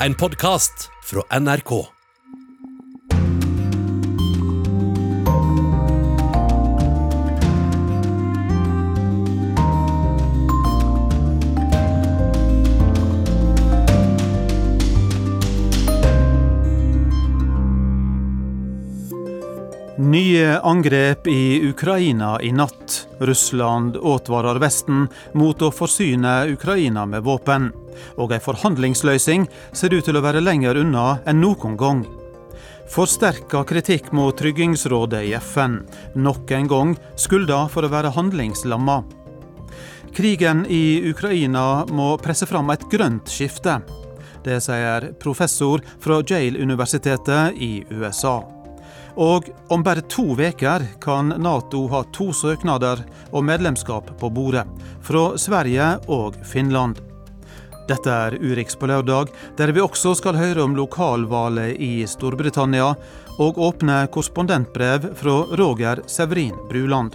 en podkast fra NRK. Nye angrep i Ukraina i natt. Russland advarer Vesten mot å forsyne Ukraina med våpen. Og ei forhandlingsløsning ser ut til å være lenger unna enn noen gang. Forsterka kritikk mot Tryggingsrådet i FN. Nok en gang skylda for å være handlingslamma. Krigen i Ukraina må presse fram et grønt skifte. Det sier professor fra Yale-universitetet i USA. Og om bare to uker kan Nato ha to søknader om medlemskap på bordet, fra Sverige og Finland. Dette er Urix på lørdag, der vi også skal høre om lokalvalget i Storbritannia, og åpne korrespondentbrev fra Roger Severin Bruland.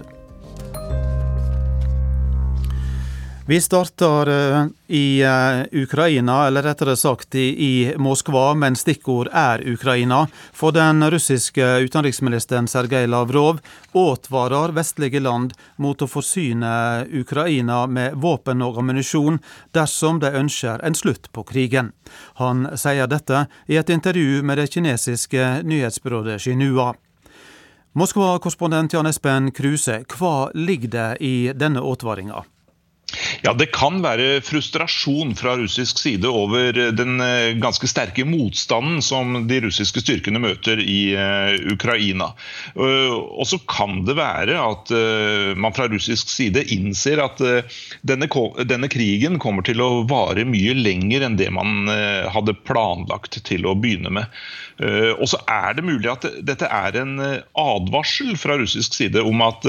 Vi starter eh, i eh, Ukraina, eller rettere sagt i Moskva, men stikkord er Ukraina. For den russiske utenriksministeren Sergej Lavrov advarer vestlige land mot å forsyne Ukraina med våpen og ammunisjon dersom de ønsker en slutt på krigen. Han sier dette i et intervju med det kinesiske nyhetsbyrået Xinhua. Moskva-korrespondent Jan Espen Kruse, hva ligger det i denne advaringa? Ja, Det kan være frustrasjon fra russisk side over den eh, ganske sterke motstanden som de russiske styrkene møter i uh, Ukraina. Og så kan det være at man fra russisk side innser at denne, denne, krigen kommer til å vare mye lenger enn det man hadde planlagt til å begynne med. og så er det mulig at dette er en advarsel fra russisk side om at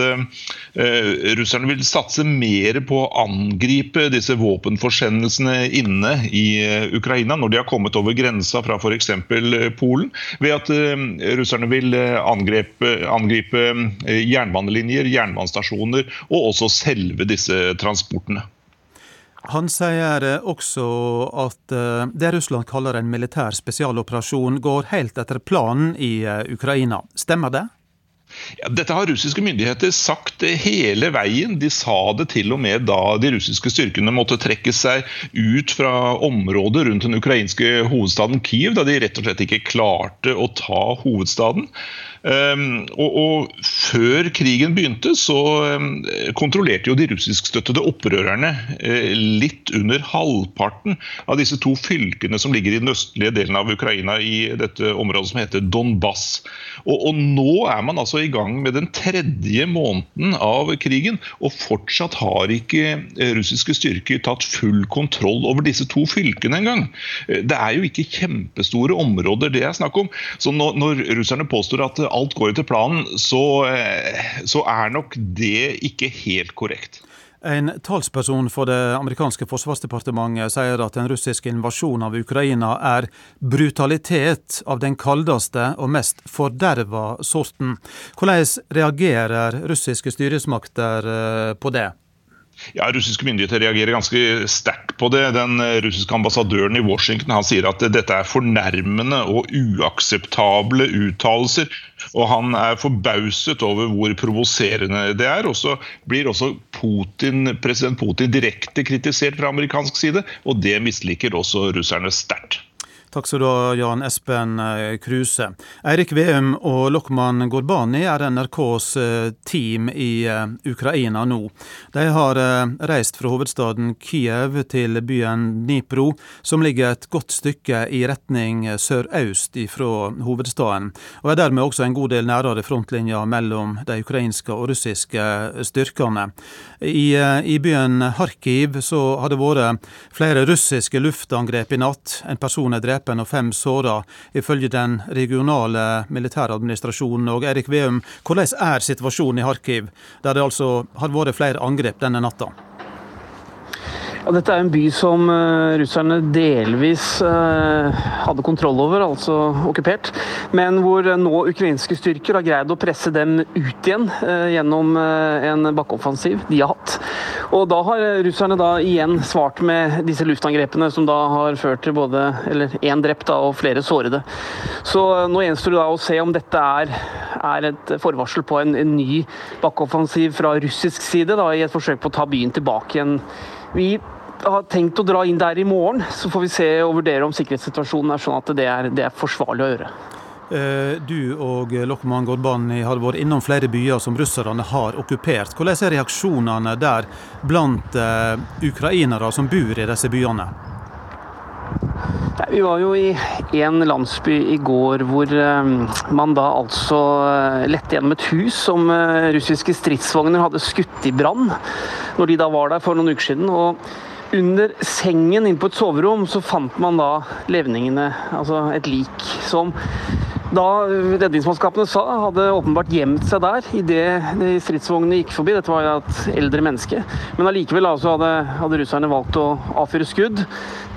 russerne vil satse mer på å angripe disse våpenforsendelsene inne i eh, Ukraina når de har kommet over grensa fra f.eks. Eh, Polen, ved at eh, russerne vil angripe, angripe jernbanelinjer, jernbanestasjoner og også selve disse transportene. Han sier også at det Russland kaller en militær spesialoperasjon, går helt etter planen i Ukraina. Stemmer det? Ja, dette har russiske myndigheter sagt hele veien. De sa det til og med da de russiske styrkene måtte trekke seg ut fra området rundt den ukrainske hovedstaden Kiev, da de rett og slett ikke klarte å ta hovedstaden. Ehm, og, og, Før krigen begynte, så ehm, kontrollerte jo de russiskstøttede opprørerne eh, litt under halvparten av disse to fylkene som ligger i den østlige delen av Ukraina, i dette området som heter Donbass. Og, og Nå er man altså i gang med den tredje måneden av krigen, og fortsatt har ikke eh, russiske styrker tatt full kontroll over disse to fylkene engang. Eh, det er jo ikke kjempestore områder det er snakk om. Så når, når russerne påstår at alt går etter planen, så, eh, så er nok det ikke helt korrekt. En talsperson for det amerikanske forsvarsdepartementet sier at den russiske invasjonen av Ukraina er brutalitet av den kaldeste og mest forderva sorten. Hvordan reagerer russiske styresmakter eh, på det? Ja, Russiske myndigheter reagerer ganske sterkt på det. Den eh, russiske ambassadøren i Washington han sier at dette er fornærmende og uakseptable uttalelser. Og han er forbauset over hvor provoserende det er. Og så blir også Putin, president Putin direkte kritisert fra amerikansk side, og det misliker også russerne sterkt. Takk skal du ha, Jan Espen eh, Kruse. Eirik Veum og Lokman Gorbani er NRKs eh, team i eh, Ukraina nå. De har reist fra hovedstaden Kiev til byen Dnipro, som ligger et godt stykke i retning sørøst fra hovedstaden, og er dermed også en god del nærere frontlinja mellom de ukrainske og russiske styrkene. I, i byen Kharkiv så har det vært flere russiske luftangrep i natt. En person er drept drepen og fem såra, ifølge den regionale militæradministrasjonen. Og Erik Veum, hvordan er situasjonen i Kharkiv, der det altså har vært flere angrep denne natta? Ja, dette er en by som uh, russerne delvis uh, hadde kontroll over, altså okkupert. Men hvor uh, nå ukrainske styrker har greid å presse dem ut igjen gjennom en bakkeoffensiv de har hatt. Og da har russerne da igjen svart med disse luftangrepene, som da har ført til både eller én drept da, og flere sårede. Så nå gjenstår det da å se om dette er, er et forvarsel på en, en ny bakkeoffensiv fra russisk side, da, i et forsøk på å ta byen tilbake igjen. Vi har tenkt å dra inn der i morgen, så får vi se og vurdere om sikkerhetssituasjonen er sånn at det er, det er forsvarlig å gjøre. Eh, du og Lokman Godbani har vært innom flere byer som russerne har okkupert. Hvordan er reaksjonene der blant uh, ukrainere som bor i disse byene? Vi var jo i en landsby i går hvor man da altså lette gjennom et hus som russiske stridsvogner hadde skutt i brann når de da var der for noen uker siden. og under sengen inne på et soverom så fant man da levningene, altså et lik, som da redningsmannskapene sa, hadde åpenbart gjemt seg der idet stridsvognene gikk forbi. Dette var jo et eldre menneske. Men allikevel altså, hadde, hadde, russerne valgt å avfyre skudd,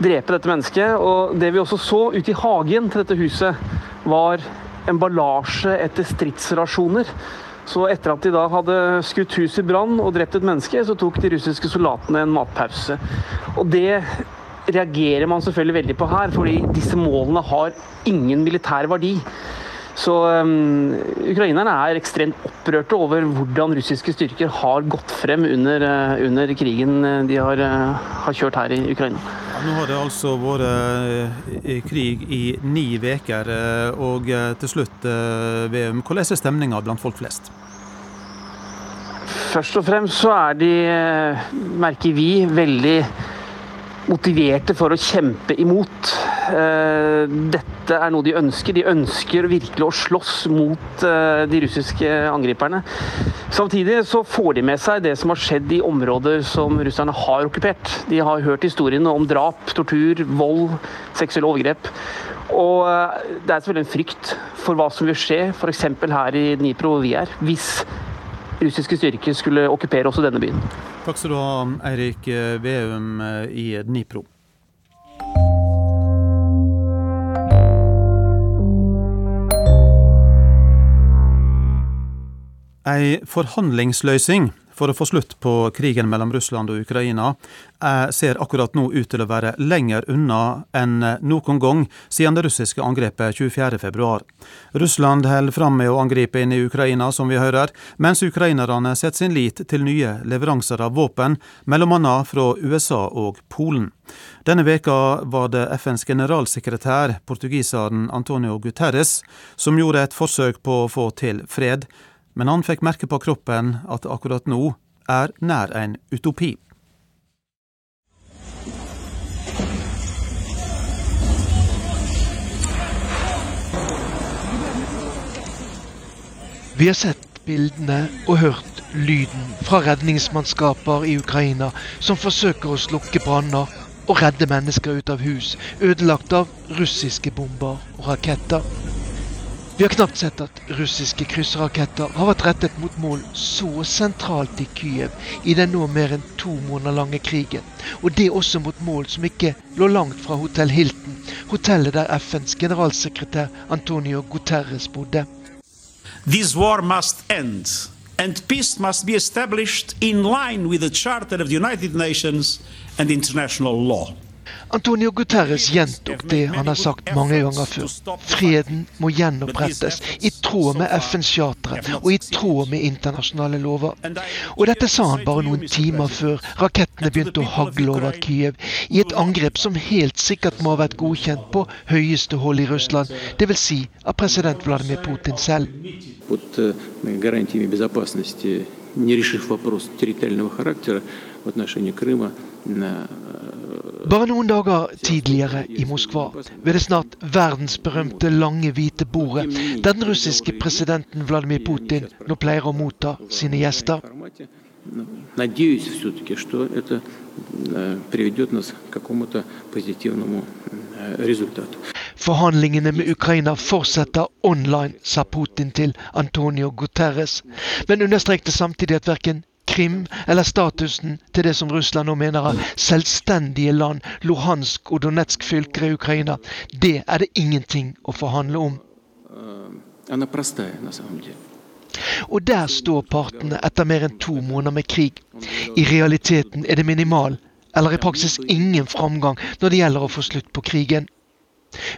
drepe dette mennesket. Og det vi også så ute i hagen til dette huset, var emballasje etter stridsrasjoner. Så etter at de da hadde skutt huset i brann og drept et menneske, så tok de russiske soldatene en matpause. Og det reagerer man selvfølgelig veldig på her, fordi disse målene har ingen militær verdi. Så um, Ukrainerne er ekstremt opprørte over hvordan russiske styrker har gått frem under, uh, under krigen uh, de har, uh, har, kjørt her i Ukraina. Ja, nå har det altså vært i krig i ni uker. Og til slutt, VM, hvordan er stemninga blant folk flest? Først og fremst så er de, merker vi, veldig motiverte for å kjempe imot. Eh, dette er noe de ønsker. De ønsker virkelig å slåss mot eh, de russiske angriperne. Samtidig så får de med seg det som har skjedd i områder som russerne har okkupert. De har hørt historiene om drap, tortur, vold, seksuelle overgrep. Og eh, det er selvfølgelig en frykt for hva som vil skje, f.eks. her i Dnipro hvor vi er, hvis russiske styrker skulle okkupere også denne byen. Takk skal du ha, Eirik Veum i Dnipro. Ei forhandlingsløsing for å få slutt på krigen mellom Russland og Ukraina ser akkurat nå ut til å være lenger unna enn noen gang siden det russiske angrepet 24.2. Russland holder fram med å angripe inn i Ukraina, som vi hører, mens ukrainerne setter sin lit til nye leveranser av våpen, bl.a. fra USA og Polen. Denne veka var det FNs generalsekretær, portugiseren Antonio Guterres, som gjorde et forsøk på å få til fred men han fikk merke på kroppen at det akkurat nå er nær en utopi. Vi har sett bildene og hørt lyden fra redningsmannskaper i Ukraina som forsøker å slukke branner og redde mennesker ut av hus ødelagt av russiske bomber og raketter. Vi har knapt sett at russiske kryssraketter har vært rettet mot mål så sentralt i Kyiv i den nå mer enn to måneder lange krigen. Og det også mot mål som ikke lå langt fra Hotell Hilton, hotellet der FNs generalsekretær Antonio Guterres bodde. This war must end, and peace must be established in line with the Charter of the United Nations and international law. Antonio Guterres gjentok det han har sagt mange ganger før. Freden må gjenopprettes i tråd med FNs chartere og i tråd med internasjonale lover. Og dette sa han bare noen timer før rakettene begynte å hagle over Kiev, i et angrep som helt sikkert må ha vært godkjent på høyeste hold i Russland, dvs. Si av president Vladimir Putin selv. Под гарантиями безопасности, не решив вопрос территориального характера в отношении Крыма, bare noen dager tidligere i Moskva, ved det snart verdensberømte lange hvite bordet, der den russiske presidenten Vladimir Putin nå pleier å motta sine gjester. Forhandlingene med Ukraina fortsetter online, sa Putin til Antonio Guterres, men understrekte samtidig at verken Krim eller statusen til det som Russland nå mener er selvstendige land, Luhansk og Donetsk fylker i Ukraina, det er det ingenting å forhandle om. Og der står partene etter mer enn to måneder med krig. I realiteten er det minimal, eller i praksis ingen framgang når det gjelder å få slutt på krigen.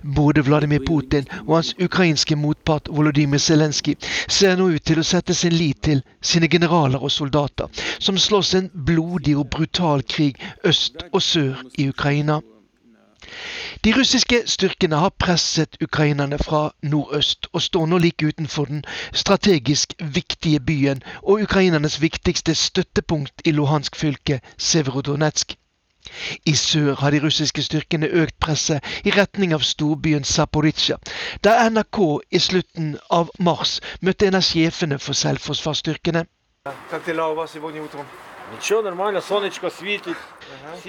Både Vladimir Putin og hans ukrainske motpart Volodymyr Zelenskyj ser nå ut til å sette sin lit til sine generaler og soldater, som slåss en blodig og brutal krig øst og sør i Ukraina. De russiske styrkene har presset ukrainerne fra nordøst, og står nå like utenfor den strategisk viktige byen og ukrainernes viktigste støttepunkt i Luhansk fylke, Severodonetsk. I sør har de russiske styrkene økt presset i retning av storbyen Zaporizjzja, der NRK i slutten av mars møtte en av sjefene for selvforsvarsstyrkene.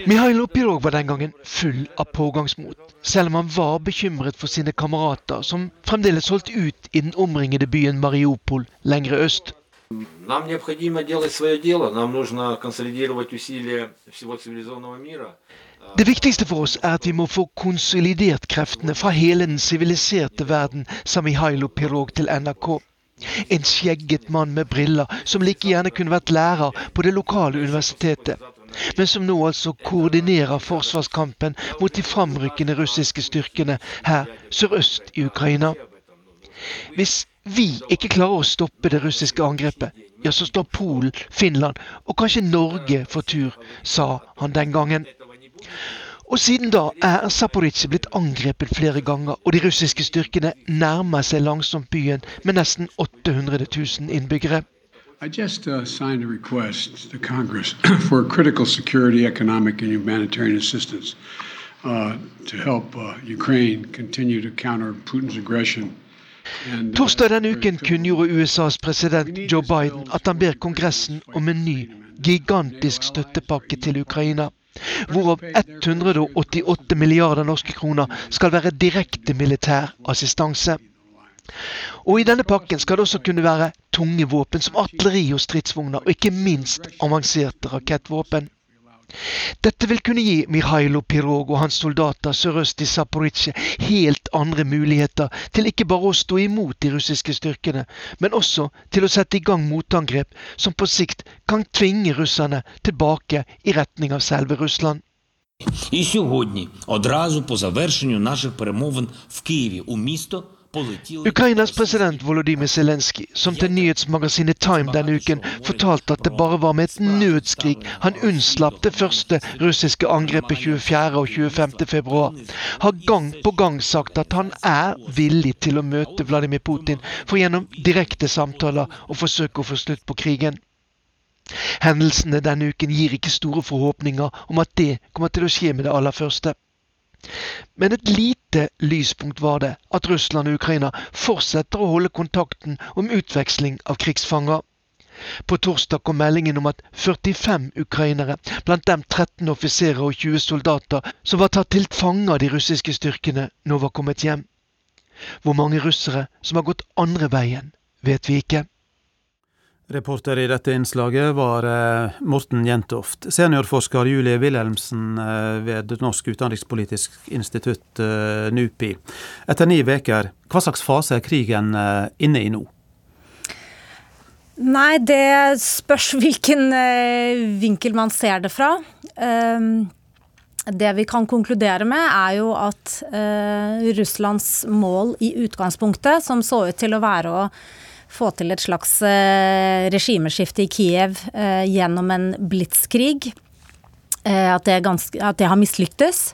Mihailo Pirog var den gangen full av pågangsmot, selv om han var bekymret for sine kamerater, som fremdeles holdt ut i den omringede byen Mariupol lengre øst. Нам необходимо делать свое дело, нам нужно консолидировать усилия всего цивилизованного мира. Det viktigste for oss er at vi må få konsolidert kreftene fra hele den siviliserte verden, sa Mihailo Pirog til NRK. En skjegget mann med briller, som like gjerne kunne vært lærer på det lokale universitetet. Men som nå altså koordinerer forsvarskampen mot de framrykkende russiske styrkene her sørøst i Ukraina. Hvis vi ikke klarer å stoppe det russiske angrepet, ja, så står Polen, Finland og kanskje Norge for tur, sa han den gangen. Og siden da er Zaporizjzja blitt angrepet flere ganger, og de russiske styrkene nærmer seg langsomt byen med nesten 800 000 innbyggere. I just uh, signed a request to Congress for critical security, economic, and humanitarian assistance uh, to help uh, Ukraine continue to counter Putin's aggression. Torsdag denne uken kunngjorde USAs president Joe Biden at han ber Kongressen om en ny, gigantisk støttepakke til Ukraina. Hvorav 188 milliarder norske kroner skal være direkte militær assistanse. Og I denne pakken skal det også kunne være tunge våpen som artilleri og stridsvogner, og ikke minst avanserte rakettvåpen. Dette vil kunne gi Mihailo Pirog og hans soldater sørøst i Zaporizjzja helt andre muligheter til ikke bare å stå imot de russiske styrkene, men også til å sette i gang motangrep som på sikt kan tvinge russerne tilbake i retning av selve Russland. І сьогодні, одразу по завершенню наших перемовин в Києві у місто полетіли Ukrainas president Volodymyr Zelenskyj, som til nyhetsmagasinet Time denne uken fortalte at det bare var med et nødskrik han unnslapp det første russiske angrepet 24. og 25. februar, har gang på gang sagt at han er villig til å møte Vladimir Putin for gjennom direkte samtaler å forsøke å få slutt på krigen. Hendelsene denne uken gir ikke store forhåpninger om at det kommer til å skje med det aller første. Men et lite lyspunkt var det at Russland og Ukraina fortsetter å holde kontakten om utveksling av krigsfanger. På torsdag kom meldingen om at 45 ukrainere, blant dem 13 offiserer og 20 soldater, som var tatt til fange av de russiske styrkene, nå var kommet hjem. Hvor mange russere som har gått andre veien, vet vi ikke. Reporter i dette innslaget var eh, Morten Jentoft. Seniorforsker Julie Wilhelmsen eh, ved Norsk utenrikspolitisk institutt, eh, NUPI. Etter ni uker, hva slags fase er krigen inne i nå? Nei, det spørs hvilken vinkel man ser det fra. Ehm, det vi kan konkludere med, er jo at Russlands mål i utgangspunktet, som så ut til å være å få til et slags regimeskifte i Kiev gjennom en blitskrig, at det, ganske, at det har mislyktes.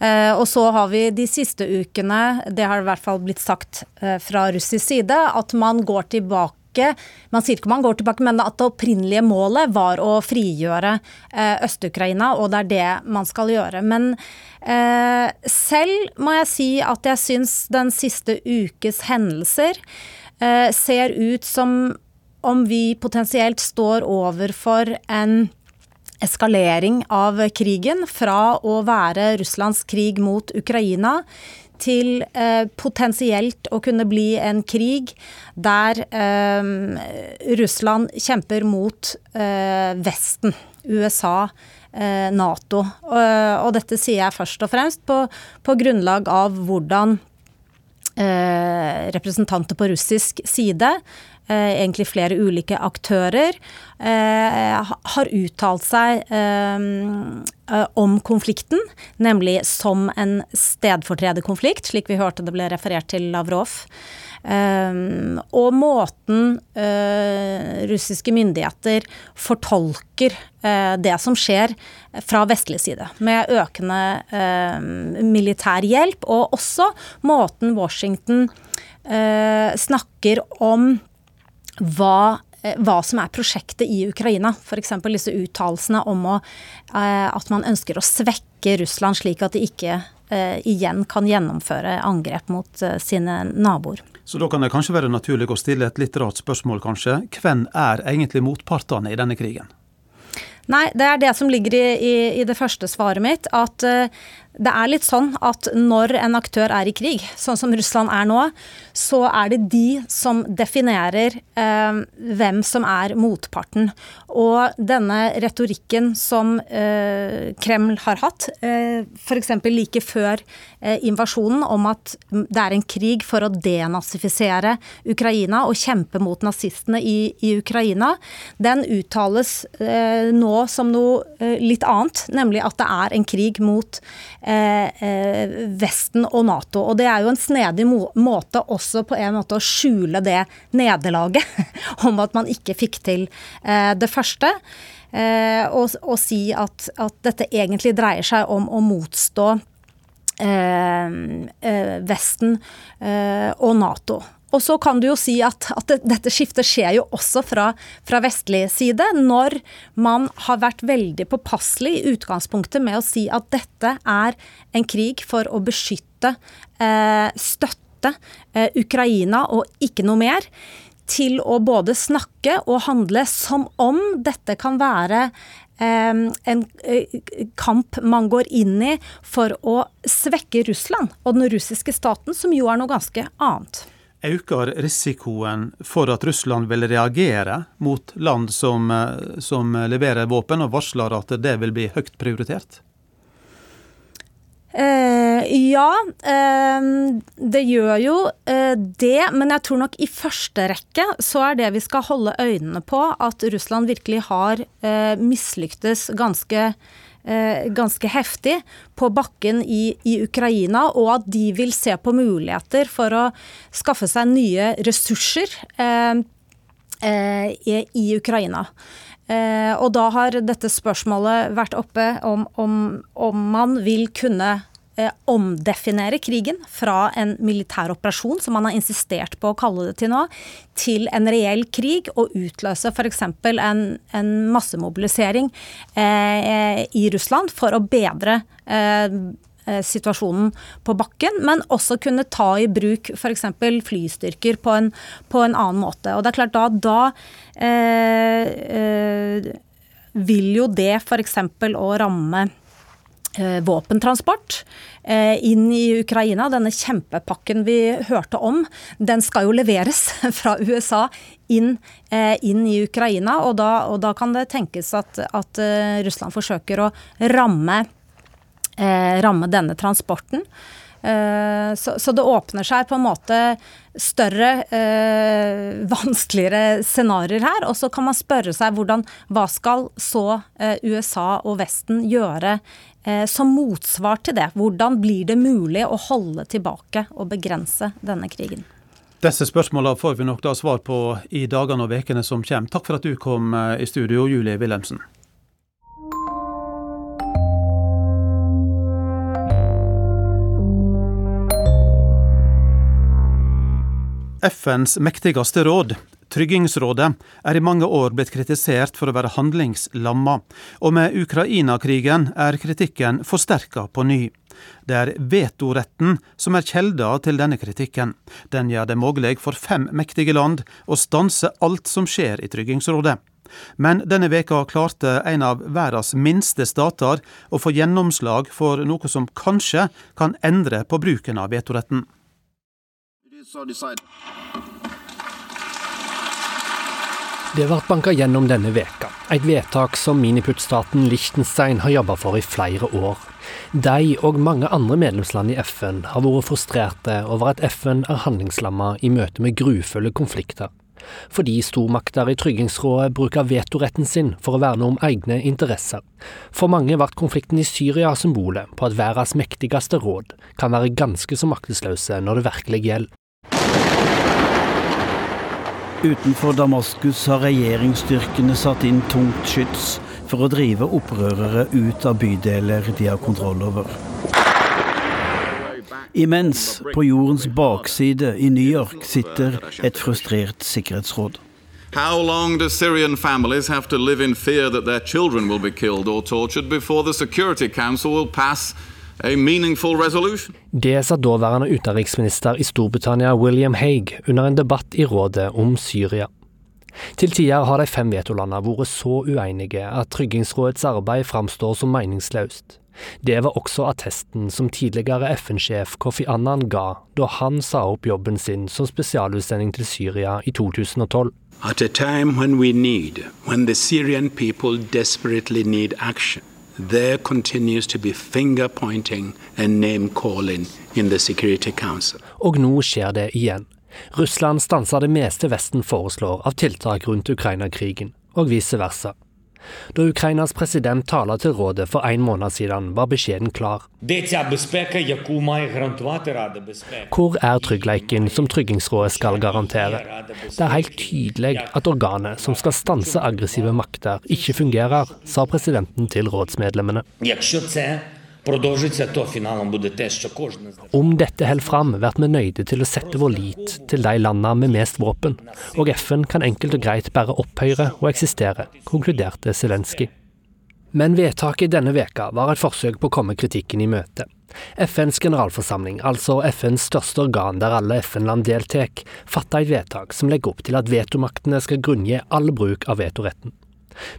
Og så har vi de siste ukene, det har i hvert fall blitt sagt fra russisk side, at man går tilbake man sier ikke man går tilbake, men at det opprinnelige målet var å frigjøre Øst-Ukraina, og det er det man skal gjøre. Men eh, selv må jeg si at jeg syns den siste ukes hendelser eh, ser ut som om vi potensielt står overfor en eskalering av krigen fra å være Russlands krig mot Ukraina til eh, potensielt å kunne bli en krig der eh, Russland kjemper mot eh, Vesten, USA, Nato. og dette sier jeg først og fremst på, på grunnlag av hvordan representanter på russisk side eh, egentlig flere ulike aktører, eh, har uttalt seg om konflikten, nemlig som en stedfortrederkonflikt, slik vi hørte det ble referert til Lavrov. Um, og måten uh, russiske myndigheter fortolker uh, det som skjer fra vestlig side, med økende uh, militær hjelp, og også måten Washington snakker om hva hva som er prosjektet i Ukraina. F.eks. disse uttalelsene om å, at man ønsker å svekke Russland, slik at de ikke igjen kan gjennomføre angrep mot sine naboer. Så da kan det kanskje være naturlig å stille et litt rart spørsmål, kanskje. Hvem er egentlig motpartene i denne krigen? Nei, det er det som ligger i, i, i det første svaret mitt. At uh, det er litt sånn at når en aktør er i krig, sånn som Russland er nå, så er det de som definerer eh, hvem som er motparten. Og denne retorikken som eh, Kreml har hatt, eh, f.eks. like før eh, invasjonen, om at det er en krig for å denazifisere Ukraina og kjempe mot nazistene i, i Ukraina, den uttales eh, nå som noe eh, litt annet, nemlig at det er en krig mot Vesten og Nato. Og det er jo en snedig måte også på en måte å skjule det nederlaget om at man ikke fikk til eh, det første. Og, og, si at, at, dette egentlig dreier seg om å motstå Vesten og Nato. Og så kan du jo si at, at dette skiftet skjer jo også fra, fra, vestlig side, når man har vært veldig påpasselig i utgangspunktet med å si at dette er en krig for å beskytte, eh, støtte eh, Ukraina og ikke noe mer. Til å både snakke og handle som om dette kan være eh, en eh, kamp man går inn i for å svekke Russland og den russiske staten, som jo er noe ganske annet. Øker risikoen for at Russland vil reagere mot land som, eh, som leverer våpen, og varsler at det vil bli høyt prioritert? Eh, ja, eh, det gjør jo eh, det. Men jeg tror nok i første rekke så er det vi skal holde øynene på, at Russland virkelig har eh, mislyktes ganske Eh, ganske heftig på bakken i, i, Ukraina, og at de vil se på muligheter for å skaffe seg nye ressurser eh, eh, i, i, Ukraina. Eh, og da har dette spørsmålet vært oppe om, om, om man vil kunne eh, omdefinere krigen fra en militær operasjon, som man har insistert på å kalle det til nå, til en reell krig og utløse f.eks. En, en massemobilisering eh, i Russland for å bedre eh, eh, situasjonen på bakken, men også kunne ta i bruk f.eks. flystyrker på en, på en, annen måte. Og det er klart da, da eh, eh, vil jo det f.eks. å ramme Eh, våpentransport eh, inn i Ukraina. Denne kjempepakken vi hørte om, den skal jo leveres fra USA inn, eh, inn i Ukraina. Og da, og da, kan det tenkes at, at Russland forsøker å ramme, ramme denne transporten. Så, så, det åpner seg på en måte større, eh, vanskeligere scenarioer her. Og så kan man spørre seg hvordan, hva skal så eh, USA og Vesten gjøre Eh, som motsvar til det. Hvordan blir det mulig å holde tilbake og begrense denne krigen? Disse spørsmålene får vi nok da svar på i dagene og ukene som kommer. Takk for at du kom eh, i studio, Julie Wilhelmsen. FNs mektigste råd Tryggingsrådet er i mange år blitt kritisert for å være handlingslamma, og med Ukraina-krigen er kritikken forsterka på ny. Det er vetoretten som er kjelda til denne kritikken. Den gjør det mulig for fem mektige land å stanse alt som skjer i Tryggingsrådet. Men denne veka klarte en av verdens minste stater å få gjennomslag for noe som kanskje kan endre på bruken av vetoretten. Det ble banka gjennom denne veka, et vedtak som miniputtstaten Liechtenstein har jobba for i flere år. De og mange andre medlemsland i FN har vært frustrerte over at FN er handlingslamma i møte med grufulle konflikter. fordi stormakter i Tryggingsrådet bruker vetoretten sin for å verne om egne interesser. For mange ble konflikten i Syria symbolet på at verdens mektigste råd kan være ganske så maktesløse når det virkelig gjelder. Utenfor Damaskus har regjeringsstyrkene satt inn tungt skyts for å drive opprørere ut av bydeler de har kontroll over. Imens, på jordens bakside i New York, sitter et frustrert sikkerhetsråd. How long do Syrian families have to live in fear that their children will be killed or tortured before the Security Council will pass? Det sa daværende utenriksminister i Storbritannia William Haig under en debatt i rådet om Syria. Til tider har de fem vetolandene vært så uenige at Tryggingsrådets arbeid framstår som meningsløst. Det var også attesten som tidligere FN-sjef Kofi Annan ga da han sa opp jobben sin som spesialutsending til Syria i 2012. At a time when we need, when the Syrian people desperately need action, there continues to be finger pointing and name calling in the Security Council. Og nå skjer det igjen. Russland stanser det meste Vesten foreslår av tiltak rundt Ukraina-krigen, og vice versa. Da Ukrainas president talte til rådet for en måned siden, var beskjeden klar. Hvor er tryggheten som Tryggingsrådet skal garantere? Det er helt tydelig at organet som skal stanse aggressive makter, ikke fungerer, sa presidenten til rådsmedlemmene. Om dette holder fram, blir vi nøyde til å sette vår lit til de landene med mest våpen, og FN kan enkelt og greit bare opphøyre og eksistere, konkluderte Zelenskyj. Men vedtaket denne veka var et forsøk på å komme kritikken i møte. FNs generalforsamling, altså FNs største organ der alle FN-land deltar, fatta et vedtak som legger opp til at vetomaktene skal grunngi all bruk av vetoretten.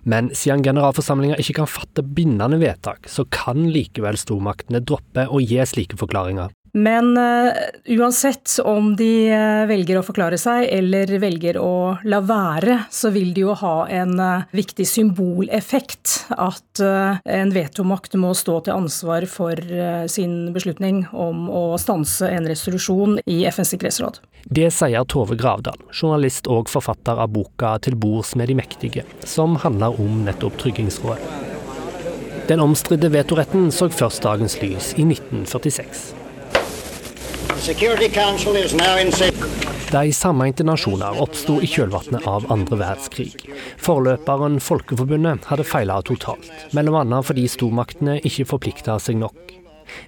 Men siden generalforsamlinga ikke kan fatte bindende vedtak, så kan likevel stormaktene droppe å gi slike forklaringer. Men uh, uansett om de uh, velger å forklare seg eller velger å la være, så vil det jo ha en uh, viktig symboleffekt at en vetomakt må stå til ansvar for sin beslutning om å stanse en resolusjon i FNs sikkerhetsråd. Det sier Tove Gravdal, journalist og forfatter av boka 'Til bords med de mektige', som handler om nettopp Tryggingsrådet. Den omstridte vetoretten så først dagens lys i 1946. De sammeinte nasjoner oppsto i kjølvannet av andre verdenskrig. Forløperen Folkeforbundet hadde feila totalt, bl.a. fordi stormaktene ikke forplikta seg nok.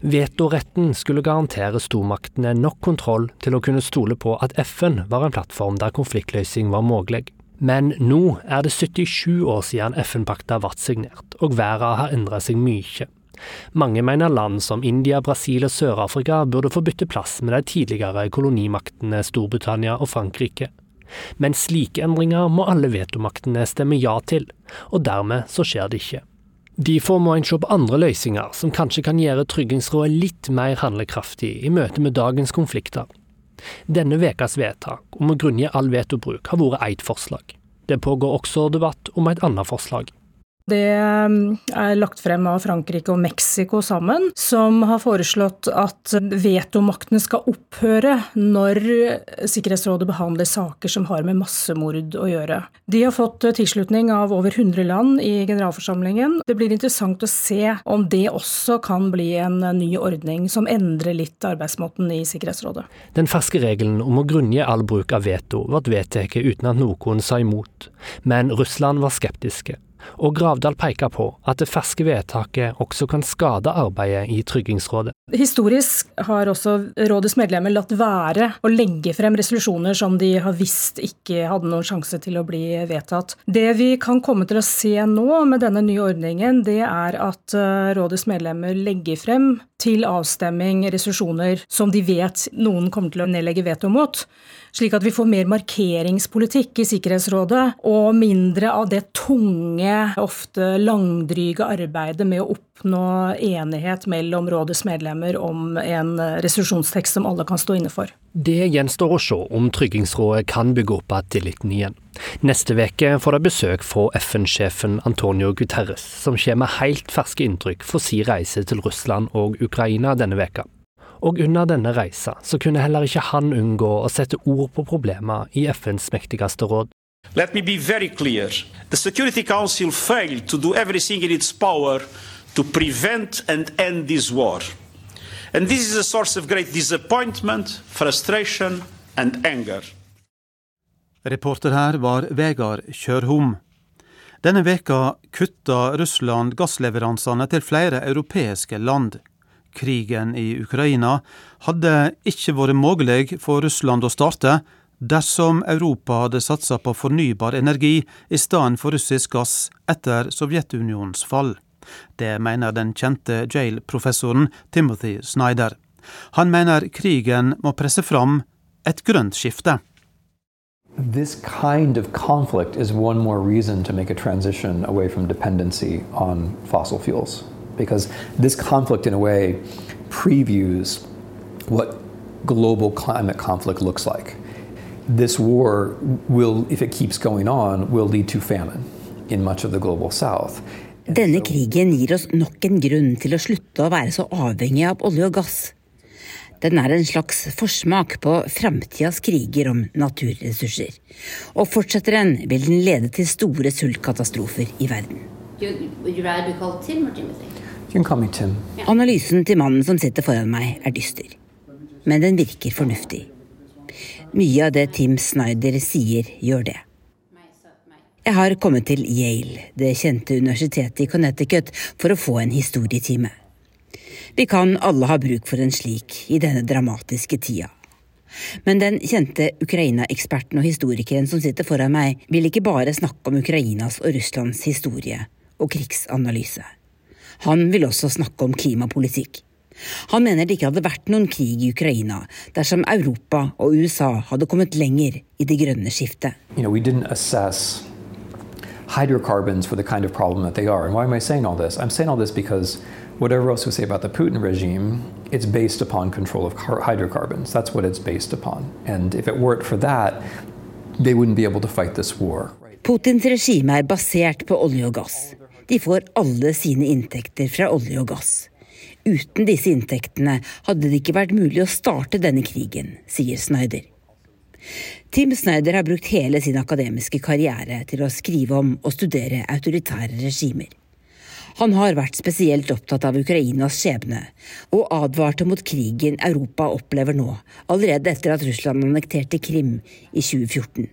Vetoretten skulle garantere stormaktene nok kontroll til å kunne stole på at FN var en plattform der konfliktløsning var mulig. Men nå er det 77 år siden FN-pakta ble signert, og verden har endret seg mye. Mange mener land som India, Brasil og Sør-Afrika burde få bytte plass med de tidligere kolonimaktene Storbritannia og Frankrike. Men slike endringer må alle vetomaktene stemme ja til, og dermed så skjer det ikke. Derfor må en se på andre løsninger som kanskje kan gjøre Tryggingsrådet litt mer handlekraftig i møte med dagens konflikter. Denne ukas vedtak om å grunngi all vetobruk har vært ett forslag. Det pågår også debatt om et annet forslag. Det um, er lagt frem av Frankrike og Mexico sammen, som har foreslått at vetomaktene skal opphøre når Sikkerhetsrådet behandler saker som har med massemord å gjøre. De har fått tilslutning av over 100 land i generalforsamlingen. Det blir interessant å se om det også kan bli en ny ordning som endrer litt arbeidsmåten i Sikkerhetsrådet. Den ferske regelen om å grunngi all bruk av veto ble vedtatt uten at noen sa imot, men Russland var skeptiske og Gravdal peker på at det ferske vedtaket også kan skade arbeidet i Tryggingsrådet. Historisk har også rådets medlemmer latt være å legge frem resolusjoner som de har visst ikke hadde noen sjanse til å bli vedtatt. Det vi kan komme til å se nå med denne nye ordningen, det er at eh, rådets medlemmer legger frem til avstemming resolusjoner som de vet noen kommer til å nedlegge veto mot slik at vi får mer markeringspolitikk i Sikkerhetsrådet, og mindre av det tunge, ofte langdryge arbeidet med å oppnå enighet mellom rådets medlemmer om en resolusjonstekst som alle kan stå inne for. Det gjenstår å se om Tryggingsrådet kan bygge opp igjen tilliten igjen. Neste uke får de besøk fra FN-sjefen Antonio Guterres, som kommer med helt ferske inntrykk fra sin reise til Russland og Ukraina denne veka. Og under denne reisa så kunne heller ikke han unngå å sette ord på problemer i FNs mektigste råd. Let me be very clear. The Security Council failed to do everything in its power to prevent and end this war. And this is a source of great disappointment, frustration and anger. Reporter her var Vegard Kjørhom. Denne veka kutta Russland gassleveransene til flere europeiske land. Krigen i Ukraina hadde ikke vært mulig for Russland å starte dersom Europa hadde satsa på fornybar energi i stedet for russisk gass etter Sovjetunionens fall. Det mener den kjente Jail-professoren Timothy Snyder. Han mener krigen må presse fram et grønt skifte. This kind of conflict is one more reason to make a transition away from dependency on fossil fuels. Because this conflict, in a way, previews what global climate conflict looks like. This war will, if it keeps going on, will lead to famine in much of the global south. Denne krigen gir oss nok en grunn til å slutte å være så avhengig av olje og gass. Den er en slags forsmak på framtidas kriger om naturressurser. Og fortsetter den, vil den lede til store sultkatastrofer i verden. Analysen til mannen som sitter foran meg, er dyster. Men den virker fornuftig. Mye av det Tim Snyder sier, gjør det. Jeg har kommet til Yale, det kjente universitetet i Connecticut, for å få en historietime. Vi kan alle ha bruk for en slik i denne dramatiske tida. Men den kjente Ukraina-eksperten og historikeren som sitter foran meg, vil ikke bare snakke om Ukrainas og Russlands historie og krigsanalyse. Han vil også snakke om klimapolitikk. Han mener det ikke hadde vært noen krig i Ukraina dersom Europa og USA hadde kommet lenger i det grønne skiftet. You know, hydrocarbons for the kind of problem that they are. And why am I saying all this? I'm saying all this because whatever else we say about the Putin regime, it's based upon control of hydrocarbons. That's what it's based upon. And if it weren't for that, they wouldn't be able to fight this war. Putins regime er basert på olje og gass. De får alle sine inntekter fra olje og gass. Uten disse inntektene hadde det ikke vært mulig å starte denne krigen, sier Snyder. Tim Snyder har brukt hele sin akademiske karriere til å skrive om og studere autoritære regimer. Han har vært spesielt opptatt av Ukrainas skjebne, og advarte mot krigen Europa opplever nå, allerede etter at Russland annekterte Krim i 2014.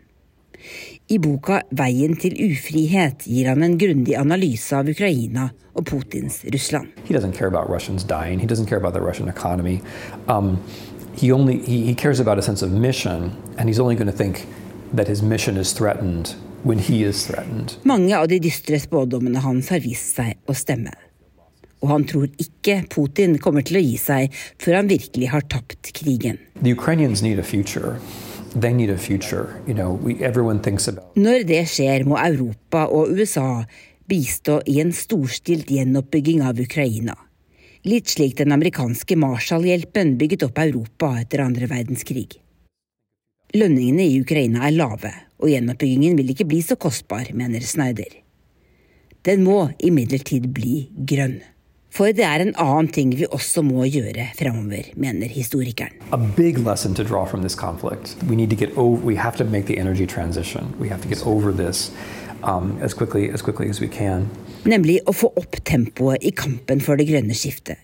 I boka Veien til ufrihet gir han en grundig analyse av Ukraina og Putins Russland. He doesn't care about Russians dying. He doesn't care about the Russian economy. Um, he only he, he cares about a sense of mission, and he's only going to think that his mission is threatened when he is threatened. Mange av de dystre spådommene hans har vist seg å stemme. Og han tror ikke Putin kommer til å gi seg før han virkelig har tapt krigen. The Ukrainians need a future. They need a future. You know, we, everyone thinks about Når det skjer, må Europa og USA bistå i en storstilt gjenoppbygging av Ukraina litt slik den amerikanske Marshall-hjelpen bygget opp Europa etter andre verdenskrig. Lønningene i Ukraina er lave, og gjenoppbyggingen vil ikke bli så kostbar, mener Snyder. Den må imidlertid bli grønn. For det er en annen ting vi også må gjøre fremover, mener historikeren. Over, um, as quickly as quickly as nemlig å få opp tempoet i kampen for det grønne skiftet.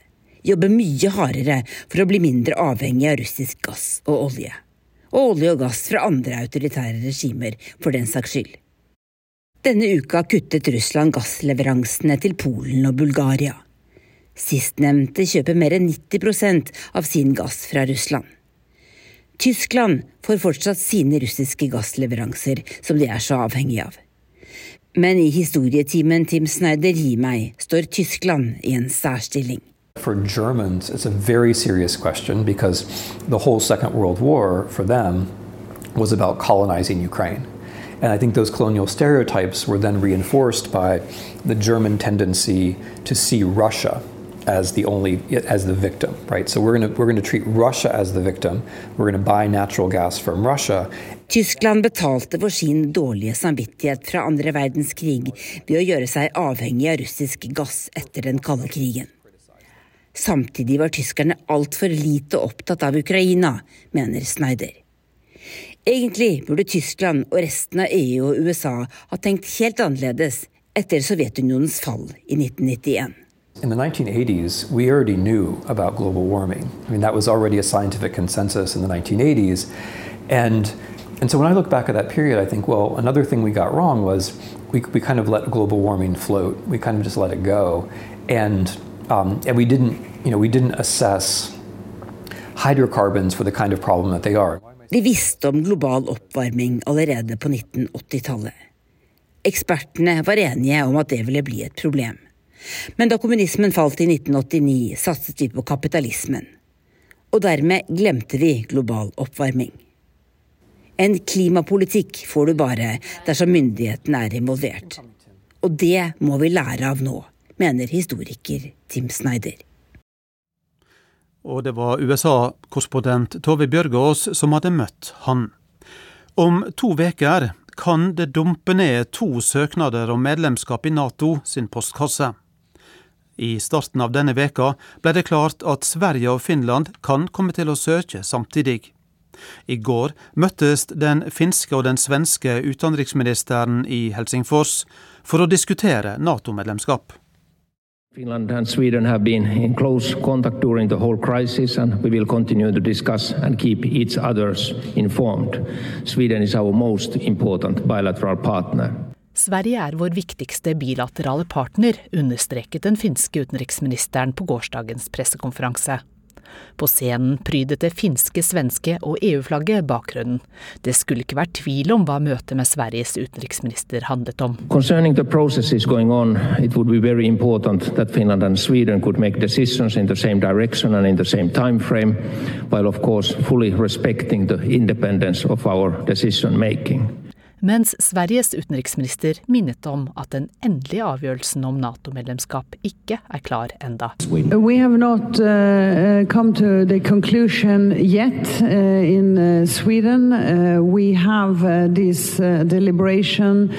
Jobbe mye hardere for å bli mindre avhengig av russisk gass og olje. Og olje og gass fra andre autoritære regimer, for den saks skyld. Denne uka kuttet Russland gassleveransene til Polen og Bulgaria. Sistnevnte kjøper mer enn 90% av sin gass fra Russland. Tyskland får fortsatt sine russiske gassleveranser, som de er så avhengige av. Men i historietimen Tim Snyder gir meg, står Tyskland i en særstilling. For Germans, it's a very serious question because the whole Second World War for them was about colonizing Ukraine. And I think those colonial stereotypes were then reinforced by the German tendency to see Russia as the only as the victim, right? So we're going to we're going to treat Russia as the victim. We're going to buy natural gas from Russia. Tyskland betalte for sin dårlige samvittighet fra andre verdenskrig ved å gjøre seg avhengig av russisk gass etter den kalde krigen. Samtidig var tyskerne altfor lite opptatt av Ukraina, mener Snyder. Egentlig burde Tyskland og resten av EU og USA ha tenkt helt annerledes etter Sovjetunionens fall i 1991. In the 1980s, we already knew about global warming. I mean, that was already a scientific consensus in the 1980s. And, and so when I look back at that period, I think, well, another thing we got wrong was we, we kind of let global warming float. We kind of just let it go. And, um, and we, didn't, you know, we didn't assess hydrocarbons for the kind of problem that they are. Vi visste om global oppvarming allerede på 1980-tallet. Ekspertene var enige om at det ville bli et problem. Men da kommunismen falt i 1989, satset vi på kapitalismen. Og dermed glemte vi global oppvarming. En klimapolitikk får du bare dersom myndighetene er involvert. Og det må vi lære av nå, mener historiker Tim Snyder. Og det var USA-korrespondent Tove Bjørgaas som hadde møtt han. Om to veker kan det dumpe ned to søknader om medlemskap i Nato sin postkasse. I starten av denne veka ble det klart at Sverige og Finland kan komme til å søke samtidig. I går møttes den finske og den svenske utenriksministeren i Helsingfors for å diskutere Nato-medlemskap. Finland and Sweden have been in close contact during the whole crisis, and we will continue to discuss and keep each others informed. Sweden is our most important bilateral partner. Sverige er vår viktigste bilaterale partner, understreket den finske utenriksministeren på gårsdagens pressekonferanse. På scenen prydet det finske, svenske og EU-flagget bakgrunnen. Det skulle ikke være tvil om hva møtet med Sveriges utenriksminister handlet om. Concerning the processes going on, it would be Finland and Sweden could make decisions in the same direction and in the same time frame, while of course fully respecting the independence of our decision making mens Sveriges utenriksminister minnet om at den endelige avgjørelsen om Nato-medlemskap ikke er klar enda. We have not uh, come to the conclusion yet uh, in uh, Sweden. Uh, we have uh, this uh, deliberation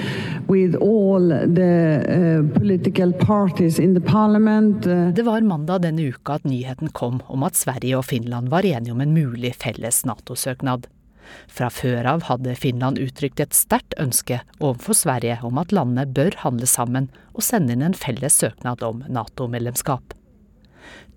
with all the political parties in the parliament. Det var mandag denne uka at nyheten kom om at Sverige og Finland var enige om en mulig felles Nato-søknad. Fra før av hadde Finland uttrykt et sterkt ønske overfor Sverige om at landene bør handle sammen og sende inn en felles søknad om Nato-medlemskap.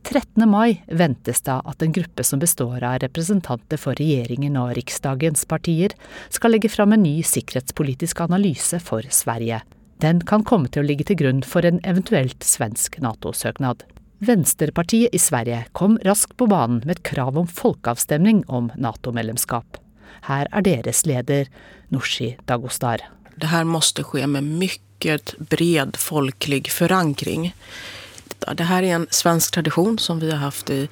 13. mai ventes da at en gruppe som består av representanter for regjeringen og riksdagens partier, skal legge fram en ny sikkerhetspolitisk analyse for Sverige. Den kan komme til å ligge til grunn for en eventuelt svensk Nato-søknad. Venstrepartiet i Sverige kom raskt på banen med et krav om folkeavstemning om Nato-medlemskap. Her er deres leder, Norsi Dagostar. Det her måste skje med mycket bred folkelig forankring. Det her er en svensk tradisjon som vi har hatt i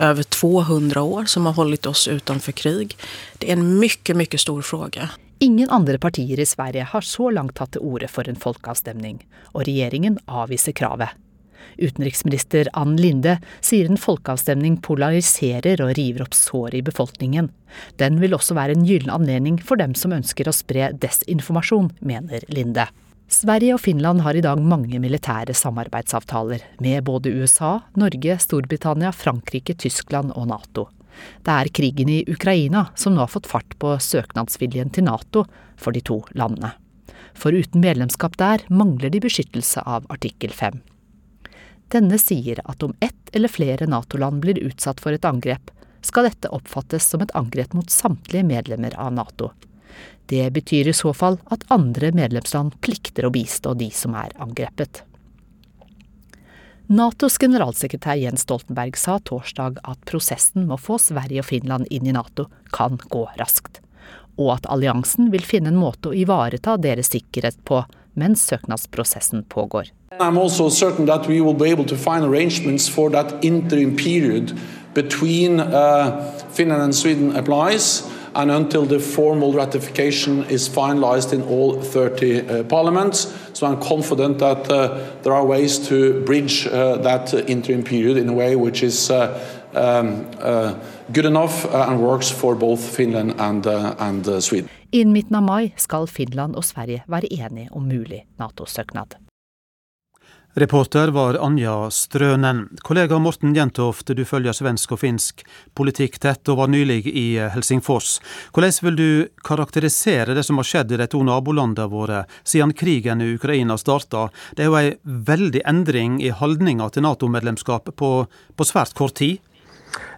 over 200 år, som har holdt oss utenfor krig. Det er en mye, mye stor fråga. Ingen andre partier i Sverige har så langt tatt til orde for en folkeavstemning, og regjeringen avviser kravet. Utenriksminister Ann Linde sier en folkeavstemning polariserer og river opp sår i befolkningen. Den vil også være en gyllen anledning for dem som ønsker å spre desinformasjon, mener Linde. Sverige og Finland har i dag mange militære samarbeidsavtaler med både USA, Norge, Storbritannia, Frankrike, Tyskland og Nato. Det er krigen i Ukraina som nå har fått fart på søknadsviljen til Nato for de to landene. For uten medlemskap der mangler de beskyttelse av artikkel 5. Denne sier at om ett eller flere Nato-land blir utsatt for et angrep, skal dette oppfattes som et angrep mot samtlige medlemmer av Nato. Det betyr i så fall at andre medlemsland plikter å bistå de som er angrepet. Natos generalsekretær Jens Stoltenberg sa torsdag at prosessen med å få Sverige og Finland inn i Nato kan gå raskt, og at alliansen vil finne en måte å ivareta deres sikkerhet på mens søknadsprosessen pågår. I'm also certain that we will be able to find arrangements for that interim period between uh, Finland and Sweden applies and until the formal ratification is finalized in all 30 uh, parliaments. So I'm confident that uh, there are ways to bridge uh, that interim period in a way which is uh, um, uh, good enough and works for both Finland and, and Sweden. Innen midten av mai skal Finland og Sverige være enige om mulig Nato-søknad. Reporter var Anja Strønen. Kollega Morten Jentoft, du følger svensk og finsk politikk tett og var nylig i Helsingfors. Hvordan vil du karakterisere det som har skjedd i de to nabolandene våre siden krigen i Ukraina starta? Det er jo ei veldig endring i holdninga til Nato-medlemskap på, på svært kort tid?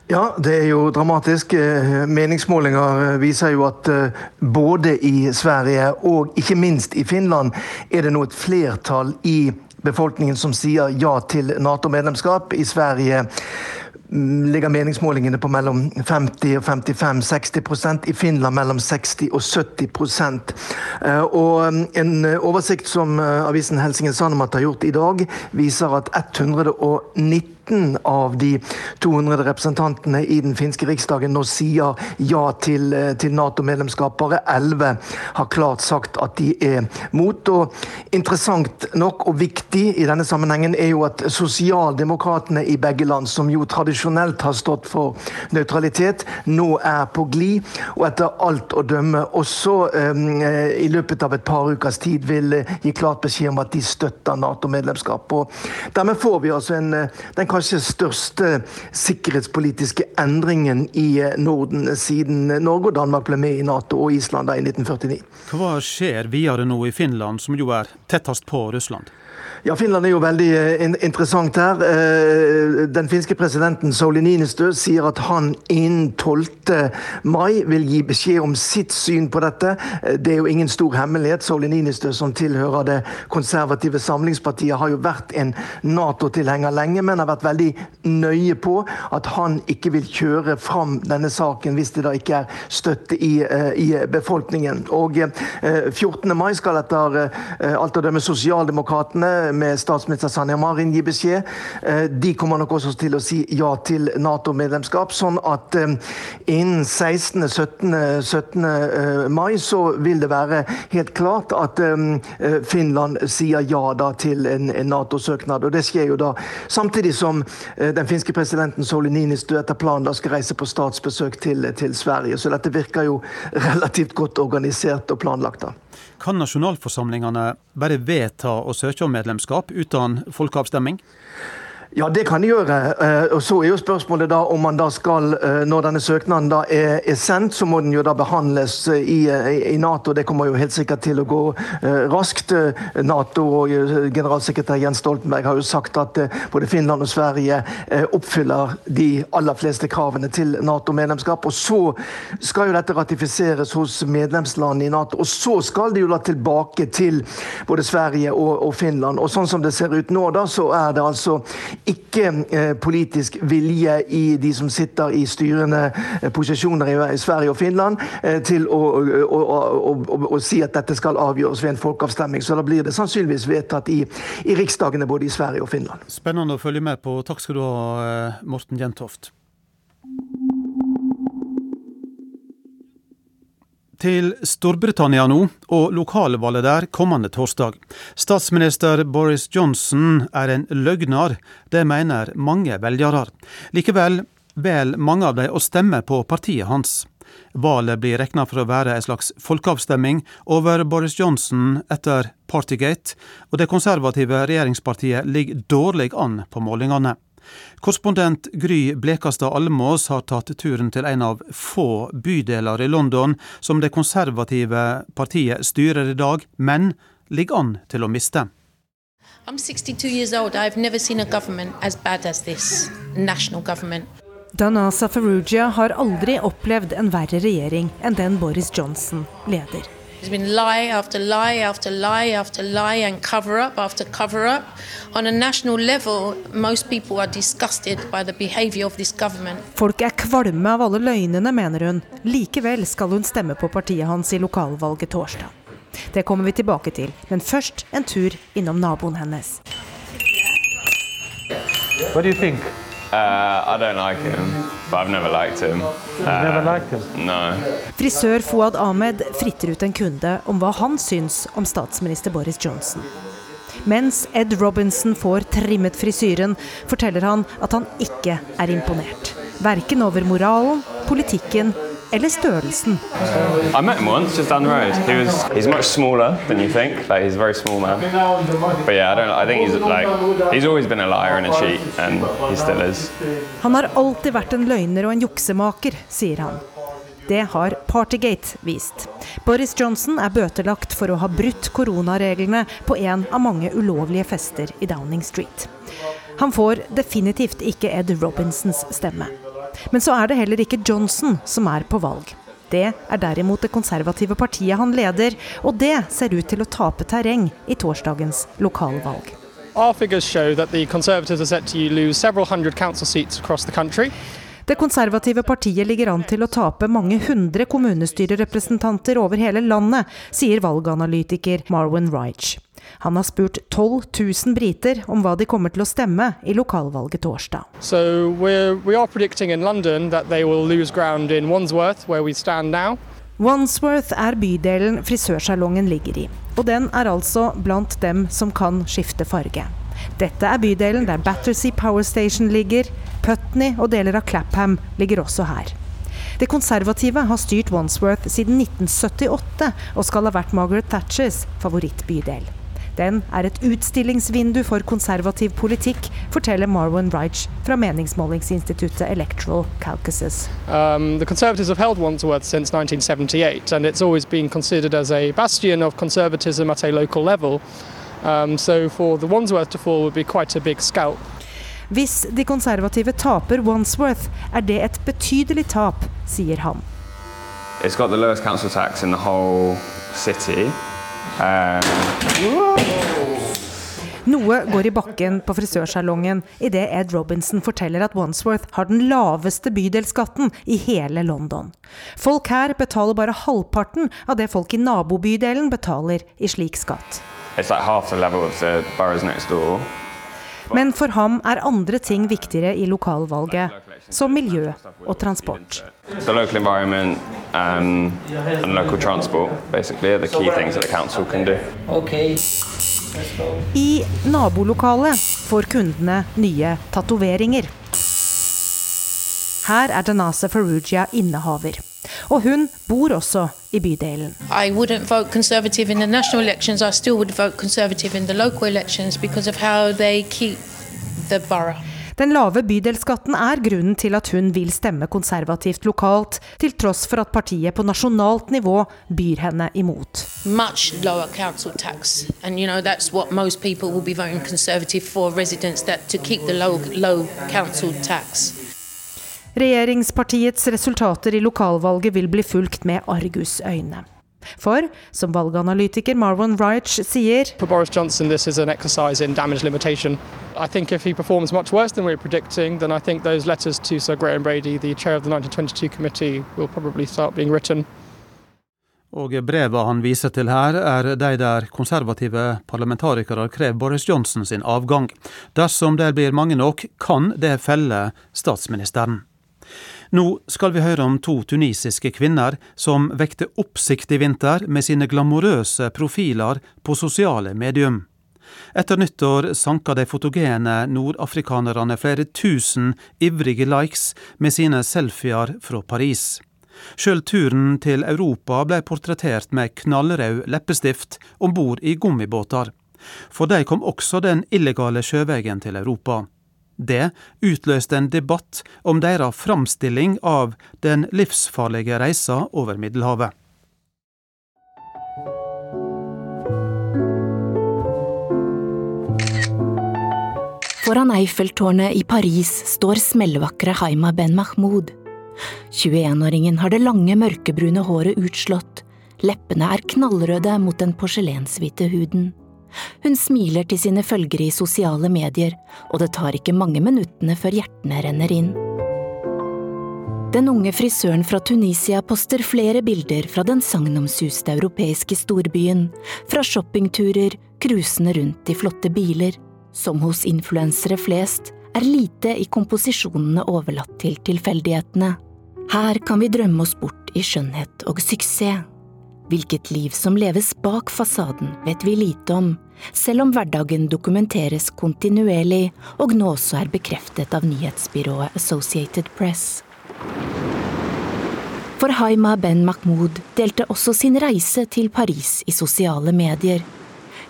Ja, det er jo dramatisk. Eh, meningsmålinger viser jo at eh, både i Sverige og ikke minst i Finland er det nå et flertall i befolkningen som sier ja til Nato-medlemskap. I Sverige mm, ligger meningsmålingene på mellom 50 og 55-60% I Finland mellom 60 og 70 eh, Og mm, En oversikt som eh, avisen Helsingin Sanomat har gjort i dag, viser at 119 19 av de 200 representantene i den finske riksdagen nå sier ja til, eh, til Nato-medlemskap. Bare 11 har klart sagt at de er mot. Og interessant nok og viktig i denne sammenhengen er jo at sosialdemokratene i begge land, som jo tradisjonelt har stått for nøytralitet, nå er på glid. Og etter alt å dømme også um, i løpet av et par ukers tid vil gi klart beskjed om at de støtter Nato-medlemskap. Og Dermed får vi altså en, den kanskje største sikkerhetspolitiske endringen i eh, Norden siden Norge og Danmark ble med i Nato og Island i 1949. Hva skjer videre nå i Finland, som jo er tettest på Russland? Ja, Finland er jo veldig eh, interessant her. Eh, den finske presidenten Sauli Ninistø sier at han innen 12. mai vil gi beskjed om sitt syn på dette. Eh, det er jo ingen stor hemmelighet. Sauli Ninistø, som tilhører det konservative samlingspartiet, har jo vært en Nato-tilhenger lenge, men har vært veldig nøye på at han ikke vil kjøre fram denne saken hvis det da ikke er støtte i, i befolkningen. Og 14. mai skal etter alt å dømme Sosialdemokratene med statsminister Sanja Marin gi beskjed. Eh, de kommer nok også til å si ja til Nato-medlemskap. Sånn at eh, innen 16.-17. 17. Eh, mai så vil det være helt klart at Finland sier ja da til en Nato-søknad. Og det skjer jo da samtidig som den finske presidenten Sauli Niinistö etter planen da skal reise på statsbesøk til, til Sverige. Så dette virker jo relativt godt organisert og planlagt. da. Kan nasjonalforsamlingene bare vedta å søke om medlemskap uten folkeavstemning? Ja, det kan de gjøre. Eh, og Så er jo spørsmålet da om man da skal, eh, når denne søknaden da er, er sendt, så må den jo da behandles eh, i, i, Nato. Det kommer jo helt sikkert til å gå raskt. Nato og generalsekretær Jens Stoltenberg har jo sagt at både Finland og Sverige oppfyller de aller fleste kravene til Nato-medlemskap. Og så skal jo dette ratifiseres hos medlemslandene i Nato. Og så skal de jo da tilbake til både Sverige og, og Finland. Og sånn som det ser ut nå, da, så er det altså ikke eh, politisk vilje i de som sitter i styrende eh, posisjoner i Sverige og Finland eh, til å, å, å, å, si at dette skal avgjøres ved en folkeavstemning. Så da blir det sannsynligvis vedtatt i, i riksdagene både i Sverige og Finland. Spennende å følge med på. Takk skal du ha, Morten Jentoft. Til Storbritannia nå, og lokalvalget der kommende torsdag. Statsminister Boris Johnson er en løgner, det mener mange velgere. Likevel vel mange av dem å stemme på partiet hans. Valget blir regna for å være en slags folkeavstemning over Boris Johnson etter Partygate, og det konservative regjeringspartiet ligger dårlig an på målingene. Korrespondent Gry Blekastad Almås har tatt turen til en av få bydeler i London som det konservative partiet styrer i dag, men ligger an til å miste. I'm 62 years old. I've never seen a government as bad as this national government. Dana Safarugia har aldri opplevd en verre regjering enn den Boris Johnson leder. There's been lie after lie after lie after lie and cover up after cover up. On a national level, most people are disgusted by the behavior of this government. Folk er kvalme av alle løgnene, mener hun. Likevel skal hun stemme på partiet hans i lokalvalget torsdag. Det kommer vi tilbake til, men først en tur innom naboen hennes. Hva do you think? Uh, I don't like him, but I've never liked him. Uh, never liked him? No. Frisør Fouad Ahmed fritter ut en kunde om hva han syns om statsminister Boris Johnson. Mens Ed Robinson får trimmet frisyren, forteller han at han ikke er imponert. Verken over moralen, politikken eller størrelsen. I met him once just down the road. He was he's much smaller than you think. Like he's a very small man. But yeah, I don't I think he's like he's always been a liar and a cheat and he still is. Han har alltid vært en løgner og en juksemaker, sier han. Det har Partygate vist. Boris Johnson er bøtelagt for å ha brutt koronareglene på en av mange ulovlige fester i Downing Street. Han får definitivt ikke Ed Robinsons stemme. Men så er det heller ikke Johnson som er på valg. Det er derimot det konservative partiet han leder, og det ser ut til å tape terreng i torsdagens lokalvalg. Our figures show that the Conservatives are set to lose several hundred council seats across the country. Det konservative partiet ligger an til å tape mange hundre kommunestyrerepresentanter over hele landet, sier valganalytiker Marwan Reich. Han har spurt 12 000 briter om hva de kommer til å stemme i lokalvalget torsdag. So we're, we are predicting in London that they will lose ground in Wandsworth, where we stand now. Wandsworth er bydelen frisørsalongen ligger i, og den er altså blant dem som kan skifte farge. Dette er bydelen der Battersea Power Station ligger. Putney og deler av Clapham ligger også her. Det konservative har styrt Wandsworth siden 1978 og skal ha vært Margaret Thatchers favorittbydel. Den er et utstillingsvindu for konservativ politikk, forteller Marwan Reich fra meningsmålingsinstituttet Electoral Caucasus. Um, the Conservatives have held Wandsworth since 1978, and it's always been considered as a bastion of conservatism at a local level. Um, so for the Wandsworth to fall would be quite a big scalp. Hvis de konservative taper Wandsworth, er det et betydelig tap, sier han. It's got the lowest council tax in the whole city. Um, Noe går i bakken på frisørsalongen idet Ed Robinson forteller at Wandsworth har den laveste bydelsskatten i hele London. Folk her betaler bare halvparten av det folk i nabobydelen betaler i slik skatt. It's like half the level of the boroughs next door. Men for ham er andre ting viktigere i lokalvalget, som miljø og transport. The local environment um, transport basically are the key things that the council can do. I nabolokalet får kundene nye tatoveringer. Her er Danasa Ferrugia innehaver. Og hun bor også i bydelen. I wouldn't vote Conservative in the national elections. I still would vote Conservative in the local elections because of how they keep the borough. Den lave bydelsskatten er grunnen til at hun vil stemme konservativt lokalt, til tross for at partiet på nasjonalt nivå byr henne imot. Much lower council tax, and you know that's what most people will be voting Conservative for residents that to keep the low low council tax. Regjeringspartiets resultater i lokalvalget vil bli fulgt med argusøyne. For, som valganalytiker Marwan Reich sier For Boris Johnson, this is an exercise in damage limitation. I think if he performs much worse than we're predicting, then I think those letters to Sir Graham Brady, the chair of the 1922 committee, will probably start being written. Og breva han viser til her, er de der konservative parlamentarikere krever Boris Johnson sin avgang. Dersom det blir mange nok, kan det felle statsministeren. Nå skal vi høre om to tunisiske kvinner som vekte oppsikt i vinter med sine glamorøse profiler på sosiale medium. Etter nyttår sanka de fotogene nordafrikanerne flere tusen ivrige likes med sine selfier fra Paris. Sjøl turen til Europa ble portrettert med knallrød leppestift om bord i gummibåter. For de kom også den illegale sjøveien til Europa. Det utløste en debatt om deres framstilling av den livsfarlige reisa over Middelhavet. Foran Eiffeltårnet i Paris står smellvakre Haima Ben Mahmoud. 21-åringen har det lange, mørkebrune håret utslått. Leppene er knallrøde mot den porselenshvite huden. Hun smiler til sine følgere i sosiale medier, og det tar ikke mange minuttene før hjertene renner inn. Den unge frisøren fra Tunisia poster flere bilder fra den sagnomsuste europeiske storbyen, fra shoppingturer, cruisende rundt i flotte biler. Som hos influensere flest er lite i komposisjonene overlatt til tilfeldighetene. Her kan vi drømme oss bort i skjønnhet og suksess. Hvilket liv som leves bak fasaden, vet vi lite om, selv om hverdagen dokumenteres kontinuerlig og nå også er bekreftet av nyhetsbyrået Associated Press. For Haima Ben Mahmoud delte også sin reise til Paris i sosiale medier.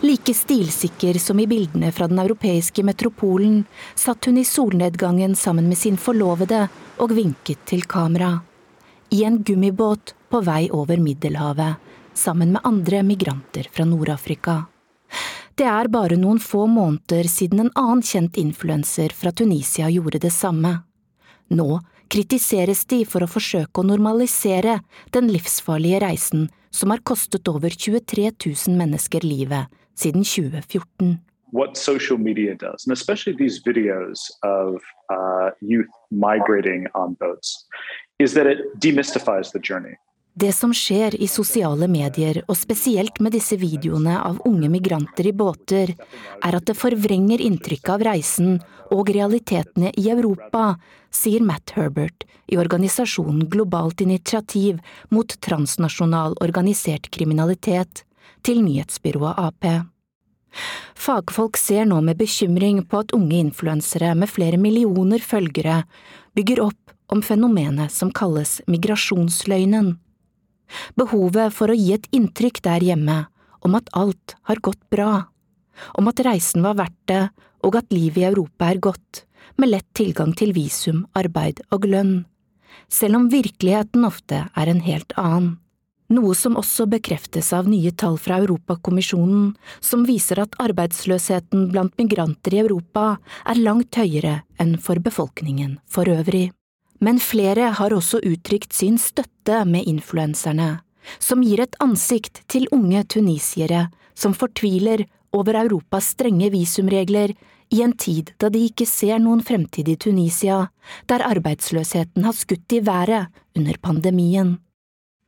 Like stilsikker som i bildene fra den europeiske metropolen, satt hun i solnedgangen sammen med sin forlovede og vinket til kamera. I en gummibåt på vei over Middelhavet, sammen med andre migranter fra Nord-Afrika. Det er bare noen få måneder siden en annen kjent influenser fra Tunisia gjorde det samme. Nå kritiseres de for å forsøke å normalisere den livsfarlige reisen som har kostet over 23 000 mennesker livet siden 2014. What social media does, and especially these videos of uh, youth migrating on boats, is that it demystifies the journey. Det som skjer i sosiale medier, og spesielt med disse videoene av unge migranter i båter, er at det forvrenger inntrykket av reisen og realitetene i Europa, sier Matt Herbert i organisasjonen Globalt initiativ mot transnasjonal organisert kriminalitet, til nyhetsbyrået Ap. Fagfolk ser nå med bekymring på at unge influensere med flere millioner følgere bygger opp om fenomenet som kalles migrasjonsløgnen behovet for å gi et inntrykk der hjemme om at alt har gått bra, om at reisen var verdt det og at livet i Europa er godt, med lett tilgang til visum, arbeid og lønn, selv om virkeligheten ofte er en helt annen. Noe som også bekreftes av nye tall fra Europakommisjonen, som viser at arbeidsløsheten blant migranter i Europa er langt høyere enn for befolkningen for øvrig. Men flere har også uttrykt sin støtte med influenserne, som gir et ansikt til unge tunisiere som fortviler over Europas strenge visumregler i en tid da de ikke ser noen fremtid i Tunisia, der arbeidsløsheten har skutt i været under pandemien.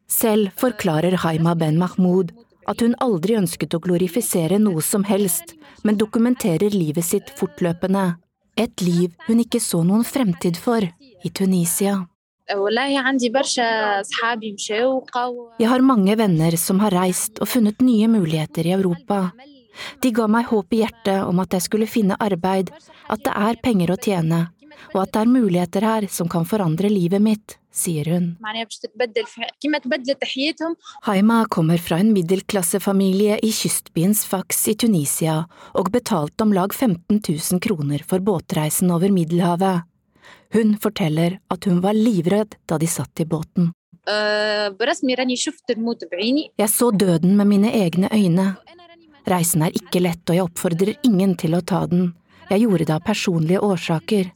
Selv forklarer Haima Ben Mahmoud at hun aldri ønsket å glorifisere noe som helst, men dokumenterer livet sitt fortløpende, et liv hun ikke så noen fremtid for i Tunisia. Jeg har mange venner som har reist og funnet nye muligheter i Europa. De ga meg håp i hjertet om at jeg skulle finne arbeid, at det er penger å tjene, og at det er muligheter her som kan forandre livet mitt, sier hun. Haima kommer fra en middelklassefamilie i kystbyen Sfax i Tunisia og betalte om lag 15 000 kroner for båtreisen over Middelhavet. Hun forteller at hun var livredd da de satt i båten. Jeg så døden med mine egne øyne. Reisen er ikke lett, og jeg oppfordrer ingen til å ta den. Jeg gjorde det av personlige årsaker.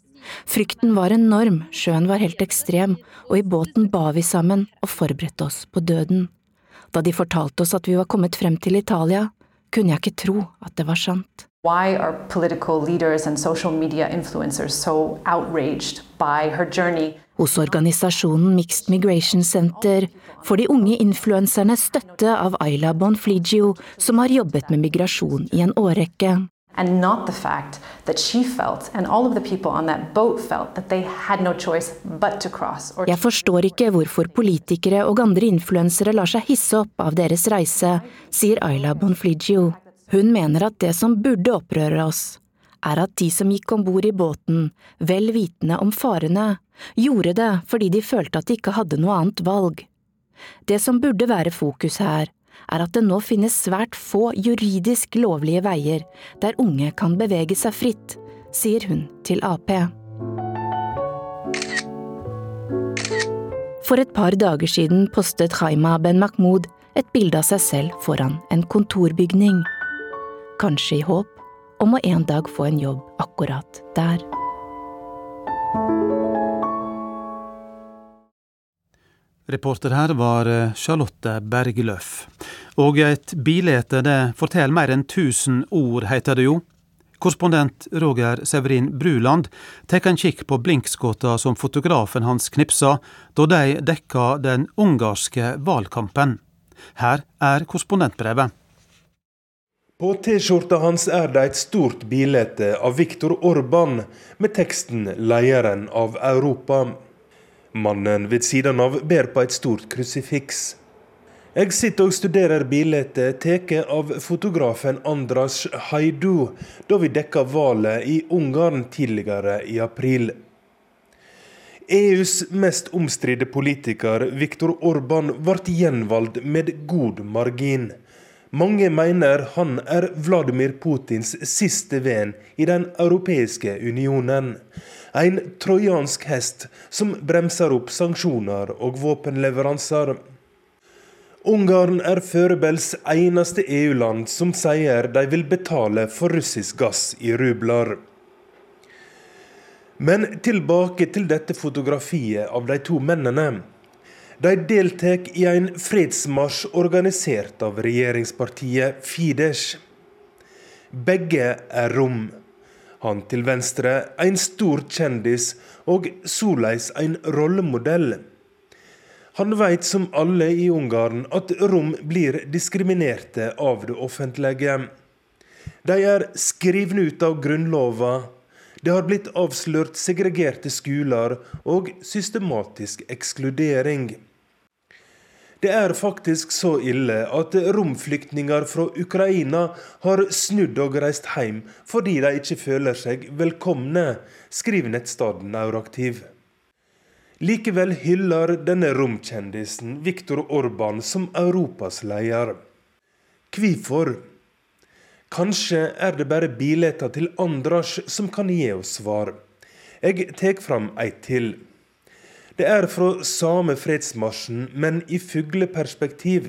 Frykten var enorm, sjøen var helt ekstrem, og i båten ba vi sammen og forberedte oss på døden. Da de fortalte oss at vi var kommet frem til Italia, kunne jeg ikke tro at det var sant. Why are political leaders and social media influencers so outraged by her journey? Hos organisasjonen Mixed Migration Center får de unge influenserne støtte av Ayla Bonfligio, som har jobbet med migrasjon i en årrekke. and not the fact that she felt and all of the people on that boat felt that they had no choice but to cross. Jeg forstår ikke hvorfor politikere og andre influensere lar seg hisse opp av deres reise, sier Ayla Bonfligio. Hun mener at det som burde opprøre oss, er at de som gikk om bord i båten, vel vitende om farene, gjorde det fordi de følte at de ikke hadde noe annet valg. Det som burde være fokus her, er at det nå finnes svært få juridisk lovlige veier der unge kan bevege seg fritt, sier hun til Ap. For et par dager siden postet Haima Ben Mahmoud et bilde av seg selv foran en kontorbygning kanskje i håp om å en dag få en jobb akkurat der. Reporter her var eh, Charlotte Bergløff. Og et bilete det forteller mer enn 1000 ord, heter det jo. Korrespondent Roger Severin Bruland tar en kikk på blinkskuddene som fotografen hans knipsa da de dekka den ungarske valgkampen. Her er korrespondentbrevet. På T-skjorta hans er det et stort bilde av Viktor Orban med teksten 'Lederen av Europa'. Mannen ved siden av ber på et stort krusifiks. Jeg sitter og studerer bildet tatt av fotografen Andras Haidu da vi dekka valget i Ungarn tidligere i april. EUs mest omstridte politiker, Viktor Orban, ble gjenvalgt med god margin. Mange mener han er Vladimir Putins siste venn i Den europeiske unionen. En trojansk hest som bremser opp sanksjoner og våpenleveranser. Ungarn er Førebels eneste EU-land som sier de vil betale for russisk gass i rubler. Men tilbake til dette fotografiet av de to mennene. De deltar i en fredsmarsj organisert av regjeringspartiet Fidesz. Begge er rom. Han til venstre en stor kjendis og såleis en rollemodell. Han vet som alle i Ungarn at rom blir diskriminerte av det offentlige. De er skrevet ut av grunnlova. Det har blitt avslørt segregerte skoler og systematisk ekskludering. Det er faktisk så ille at romflyktninger fra Ukraina har snudd og reist hjem fordi de ikke føler seg velkomne, skriver nettstedet Euraktiv. Likevel hyller denne romkjendisen Viktor Orban som Europas leder. Hvorfor? Kanskje er det bare billetter til Andras som kan gi oss svar. Jeg tar fram ei til. Det er fra samme fredsmarsjen, men i fugleperspektiv.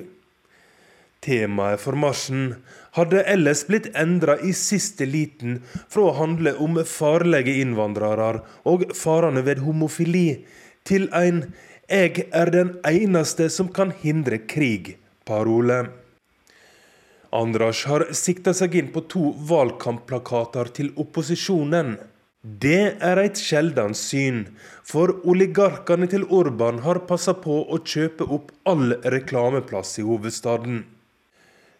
Temaet for marsjen hadde ellers blitt endra i siste liten fra å handle om farlige innvandrere og farene ved homofili, til en 'Jeg er den eneste som kan hindre krig'-parole. Andras har sikta seg inn på to valgkampplakater til opposisjonen. Det er et sjeldent syn, for oligarkene til Orban har passa på å kjøpe opp all reklameplass i hovedstaden.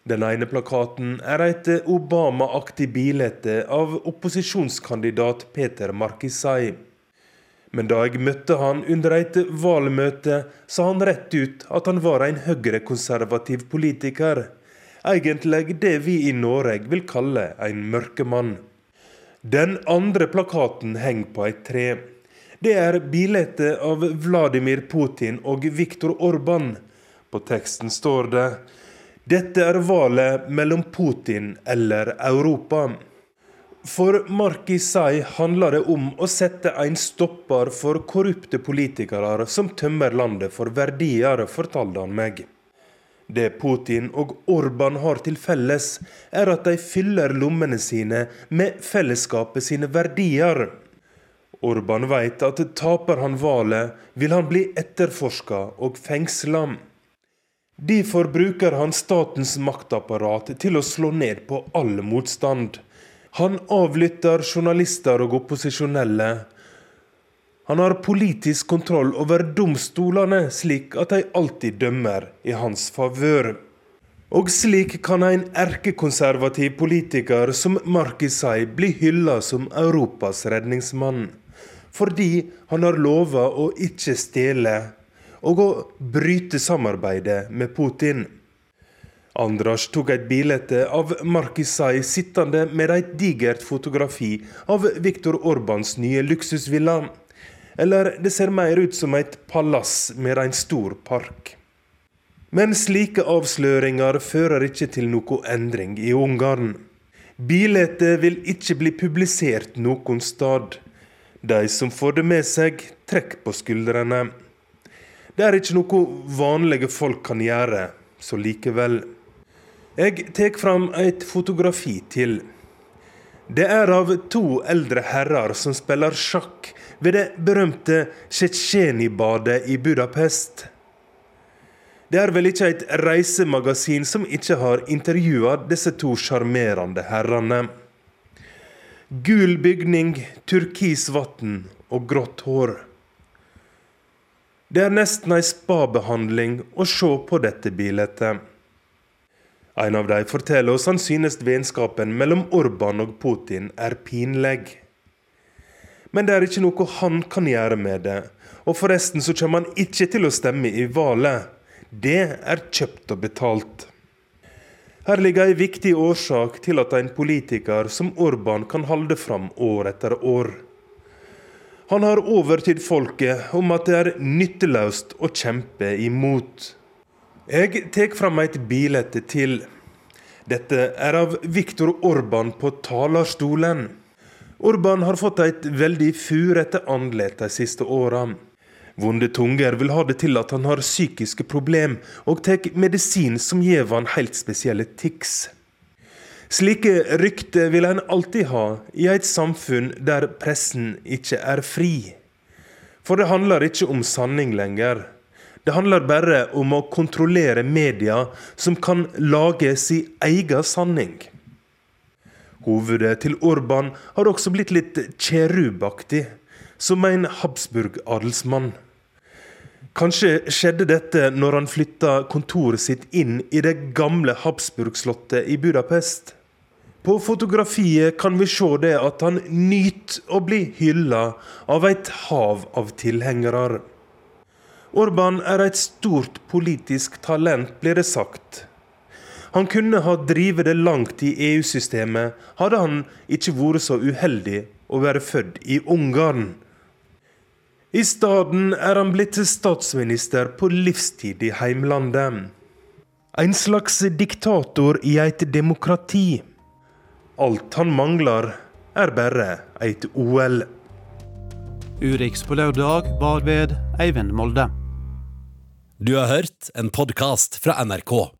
Den ene plakaten er et Obama-aktig bilde av opposisjonskandidat Peter Markisai. Men da jeg møtte han under et valgmøte, sa han rett ut at han var en høyrekonservativ politiker. Egentlig det vi i Norge vil kalle en mørkemann. Den andre plakaten henger på et tre. Det er bildet av Vladimir Putin og Viktor Orban. På teksten står det dette er valget mellom Putin eller Europa. For Marki Sai handler det om å sette en stopper for korrupte politikere som tømmer landet for verdier, fortalte han meg. Det Putin og Orban har til felles, er at de fyller lommene sine med fellesskapet sine verdier. Orban vet at taper han valget, vil han bli etterforska og fengsla. Derfor bruker han statens maktapparat til å slå ned på all motstand. Han avlytter journalister og opposisjonelle. Han har politisk kontroll over domstolene, slik at de alltid dømmer i hans favør. Og slik kan en erkekonservativ politiker som Markisai bli hylla som Europas redningsmann. Fordi han har lova å ikke stjele, og å bryte samarbeidet med Putin. Andras tok et bilde av Markisai sittende med et digert fotografi av Viktor Orbans nye luksusvilla. Eller det ser mer ut som et palass med en stor park. Men slike avsløringer fører ikke til noe endring i Ungarn. Bildet vil ikke bli publisert noen sted. De som får det med seg, trekker på skuldrene. Det er ikke noe vanlige folk kan gjøre, så likevel. Jeg tar fram et fotografi til. Det er av to eldre herrer som spiller sjakk ved det berømte Tsjetsjeni-badet i Budapest. Det er vel ikke et reisemagasin som ikke har intervjua disse to sjarmerende herrene. Gul bygning, turkis vann og grått hår. Det er nesten ei spabehandling å se på dette bildet. En av dem forteller oss han synes vennskapen mellom Orban og Putin er pinlig. Men det er ikke noe han kan gjøre med det. Og forresten så kommer han ikke til å stemme i valget. Det er kjøpt og betalt. Her ligger en viktig årsak til at en politiker som Orban kan holde fram år etter år. Han har overtydd folket om at det er nytteløst å kjempe imot. Jeg tar fram et bilde til. Dette er av Viktor Orban på talerstolen. Orban har fått et veldig furete andlet de siste åra. Vonde tunger vil ha det til at han har psykiske problem, og tar medisin som gir han helt spesielle tics. Slike rykter vil en alltid ha i et samfunn der pressen ikke er fri. For det handler ikke om sanning lenger. Det handler bare om å kontrollere media som kan lage sin egen sanning. Hovedet til Orban har også blitt litt kjerubaktig, som en Habsburg-adelsmann. Kanskje skjedde dette når han flytta kontoret sitt inn i det gamle Habsburg-slottet i Budapest. På fotografiet kan vi se det at han nyter å bli hylla av et hav av tilhengere. Orban er et stort politisk talent, blir det sagt. Han kunne ha drevet det langt i EU-systemet, hadde han ikke vært så uheldig å være født i Ungarn. I stedet er han blitt statsminister på livstid i heimlandet. En slags diktator i et demokrati. Alt han mangler, er bare et OL. Urix på lørdag var ved Eivind Molde. Du har hørt en podkast fra NRK.